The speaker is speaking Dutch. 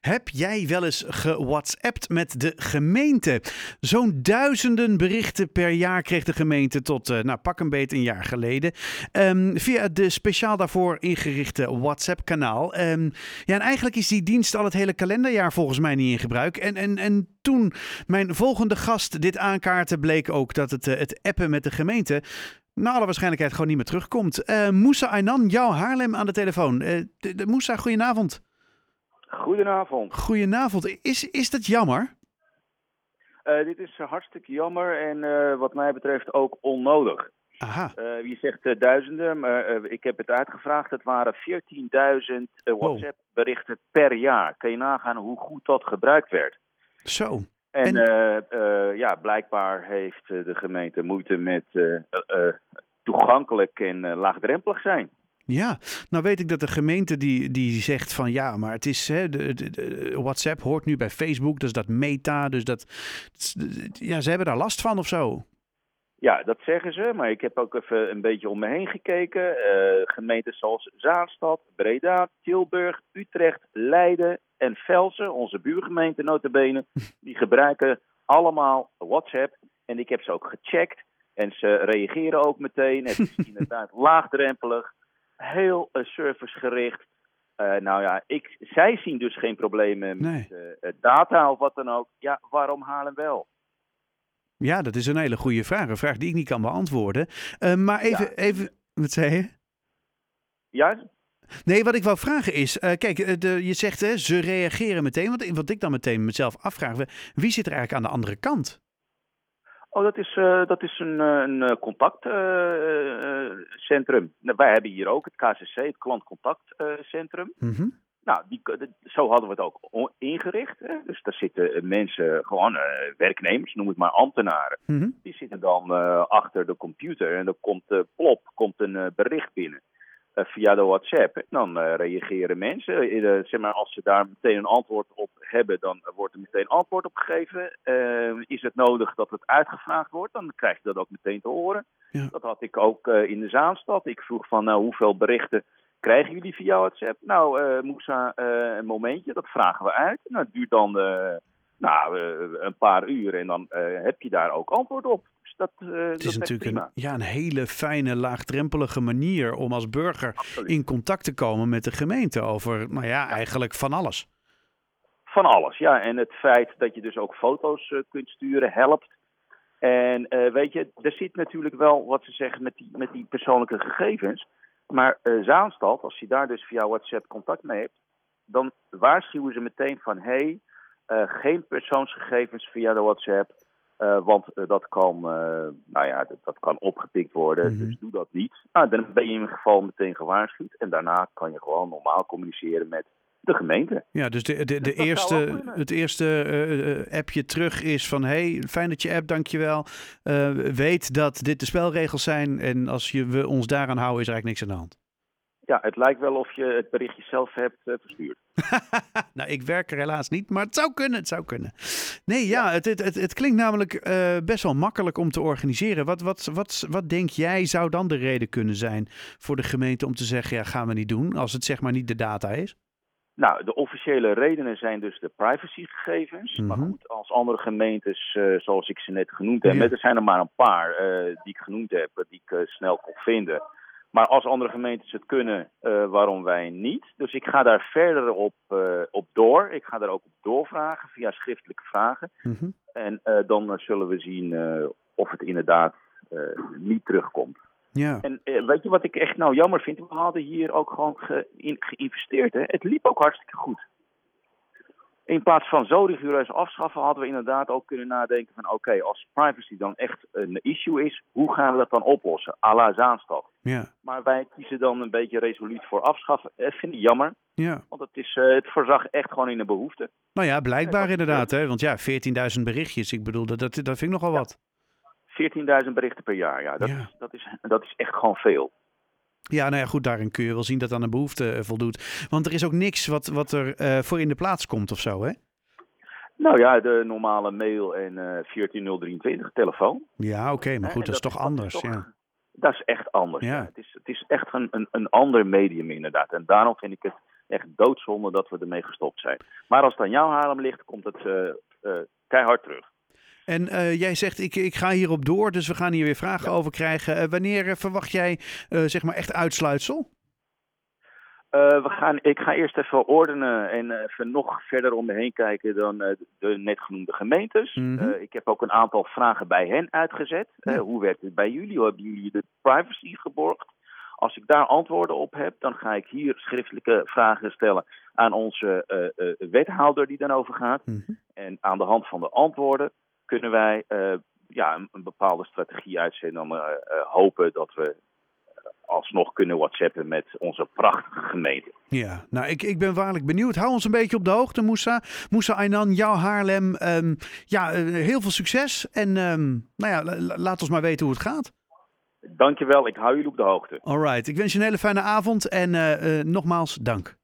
Heb jij wel eens gewhatsappt met de gemeente? Zo'n duizenden berichten per jaar kreeg de gemeente tot, uh, nou pak een beet een jaar geleden. Um, via de speciaal daarvoor ingerichte WhatsApp-kanaal. Um, ja, en eigenlijk is die dienst al het hele kalenderjaar volgens mij niet in gebruik. En, en, en toen mijn volgende gast dit aankaartte, bleek ook dat het, uh, het appen met de gemeente naar alle waarschijnlijkheid gewoon niet meer terugkomt. Uh, Moussa Aynan, jouw Haarlem aan de telefoon. Uh, Moussa, goedenavond. Goedenavond. Goedenavond. Is, is dat jammer? Uh, dit is hartstikke jammer en wat mij betreft ook onnodig. Aha. wie zegt duizenden, maar ik heb het uitgevraagd. Het waren 14.000 WhatsApp-berichten per jaar. Kun je nagaan hoe goed dat gebruikt werd? Zo. En, en... Ja, blijkbaar heeft de gemeente moeite met toegankelijk en laagdrempelig zijn. Ja, nou weet ik dat de gemeente die, die zegt van ja, maar het is hè, de, de, de, WhatsApp hoort nu bij Facebook, dus dat meta, dus dat ja, ze hebben daar last van of zo. Ja, dat zeggen ze, maar ik heb ook even een beetje om me heen gekeken. Uh, gemeenten zoals Zaanstad, Breda, Tilburg, Utrecht, Leiden en Velsen, onze buurgemeenten notabene, die gebruiken allemaal WhatsApp. En ik heb ze ook gecheckt en ze reageren ook meteen. Het is inderdaad laagdrempelig, heel uh, servicegericht. Uh, nou ja, ik, zij zien dus geen problemen nee. met data of wat dan ook. Ja, waarom halen wel? Ja, dat is een hele goede vraag. Een vraag die ik niet kan beantwoorden. Maar even, ja. even, wat zei je? Ja? Nee, wat ik wou vragen is, uh, kijk, de, je zegt hè, ze reageren meteen. Want wat ik dan meteen mezelf afvraag, wie zit er eigenlijk aan de andere kant? Oh, dat is, uh, dat is een, een contactcentrum. wij hebben hier ook het KCC, het klantcontactcentrum. Mm -hmm. Nou, die, zo hadden we het ook ingericht. Hè? Dus daar zitten mensen, gewoon uh, werknemers, noem het maar ambtenaren. Mm -hmm. Die zitten dan achter de computer en dan komt plop, komt een bericht binnen via de WhatsApp. Dan reageren mensen. zeg maar, als ze daar meteen een antwoord op hebben, dan wordt er meteen antwoord op gegeven. is het nodig dat het uitgevraagd wordt, dan krijg je dat ook meteen te horen. Ja. Dat had ik ook in de Zaanstad. Ik vroeg van nou, hoeveel berichten krijgen jullie via WhatsApp? Nou, Moussa, een momentje, dat vragen we uit. Nou, het duurt dan nou, een paar uur en dan heb je daar ook antwoord op. Dat, het is natuurlijk een, ja, een hele fijne, laagdrempelige manier om als burger Absoluut. in contact te komen met de gemeente over, nou ja, eigenlijk van alles. Van alles, ja. En het feit dat je dus ook foto's kunt sturen helpt. En weet je, er zit natuurlijk wel wat ze zeggen met die, met die persoonlijke gegevens. Maar Zaanstad, als je daar dus via WhatsApp contact mee hebt, dan waarschuwen ze meteen van hé, hey, geen persoonsgegevens via de WhatsApp. Uh, want dat kan, nou ja, dat, dat, kan opgepikt worden, Mhm. mm -hmm. dus doe dat niet. Nou, dan ben je in ieder geval meteen gewaarschuwd. En daarna kan je gewoon normaal communiceren met de gemeente. Ja, dus de, de, eerste, het eerste appje terug is van... hey, fijn dat je app, dankjewel. Weet dat dit de spelregels zijn en als je, we ons daaraan houden is er eigenlijk niks aan de hand. Ja, het lijkt wel of je het berichtje zelf hebt uh, verstuurd. nou, ik werk er helaas niet, maar het zou kunnen, het zou kunnen. Nee, ja, het, het, het, het klinkt namelijk uh, best wel makkelijk om te organiseren. Wat, wat, wat, wat denk jij zou dan de reden kunnen zijn voor de gemeente om te zeggen... ja, gaan we niet doen, als het zeg maar niet de data is? Nou, de officiële redenen zijn dus de privacygegevens. Mhm. Maar goed, als andere gemeentes, uh, zoals ik ze net genoemd heb, Ja. er zijn er maar een paar die ik genoemd heb, die ik snel kon vinden. Maar als andere gemeentes het kunnen, uh, waarom wij niet? Dus ik ga daar verder op, uh, op door. Ik ga daar ook op doorvragen via schriftelijke vragen. Mhm. En uh, dan zullen we zien of het inderdaad niet terugkomt. Ja, En weet je wat ik echt nou jammer vind? We hadden hier ook gewoon ge in, geïnvesteerd. Hè? Het liep ook hartstikke goed. In plaats van zo rigoureus afschaffen, hadden we inderdaad ook kunnen nadenken van... oké, okay, als privacy dan echt een issue is, hoe gaan we dat dan oplossen? à la Zaanstad. ja, Maar wij kiezen dan een beetje resoluut voor afschaffen. Dat vind ik jammer, ja. want het, is, uh, het voorzag echt gewoon in de behoefte. Nou ja, blijkbaar inderdaad. Hè? Want ja, 14.000 berichtjes. Ik bedoel, dat, dat, vind ik nogal wat. 14.000 berichten per jaar, ja. Dat, Ja. Is, dat, is, dat is echt gewoon veel. Ja, nou ja, goed, daarin kun je wel zien dat aan de behoefte eh, voldoet. Want er is ook niks wat, wat er eh, voor in de plaats komt of zo, hè? Nou ja, de normale mail en eh 14023 telefoon. Ja, oké, maar goed, dat is toch anders, toch- ja. Dat is echt anders. Ja. ja. Het, is, het is echt een, een, een ander medium inderdaad. En daarom vind ik het echt doodzonde dat we ermee gestopt zijn. Maar als het aan jouw Haarlem ligt, komt het keihard terug. En jij zegt, ik, ik ga hierop door, dus we gaan hier weer vragen over krijgen. wanneer verwacht jij zeg maar echt uitsluitsel? We gaan, ik ga eerst even ordenen en even nog verder om me heen kijken dan de net genoemde gemeentes. Mm -hmm. uh, ik heb ook een aantal vragen bij hen uitgezet. Ja. hoe werkt het bij jullie? Hoe hebben jullie de privacy geborgd? Als ik daar antwoorden op heb, dan ga ik hier schriftelijke vragen stellen aan onze wethouder die dan over gaat. Mm -hmm. En aan de hand van de antwoorden kunnen wij ja, een, een, bepaalde strategie uitzetten. Dan hopen dat we alsnog kunnen whatsappen met onze prachtige gemeente. Ja, nou ik, ik ben waarlijk benieuwd. Hou ons een beetje op de hoogte, Moussa. Moussa Aynan, jouw Haarlem. Um, ja, heel veel succes. En um, nou ja, laat ons maar weten hoe het gaat. Dankjewel, ik hou jullie op de hoogte. Alright, ik wens je een hele fijne avond en uh, uh, nogmaals dank.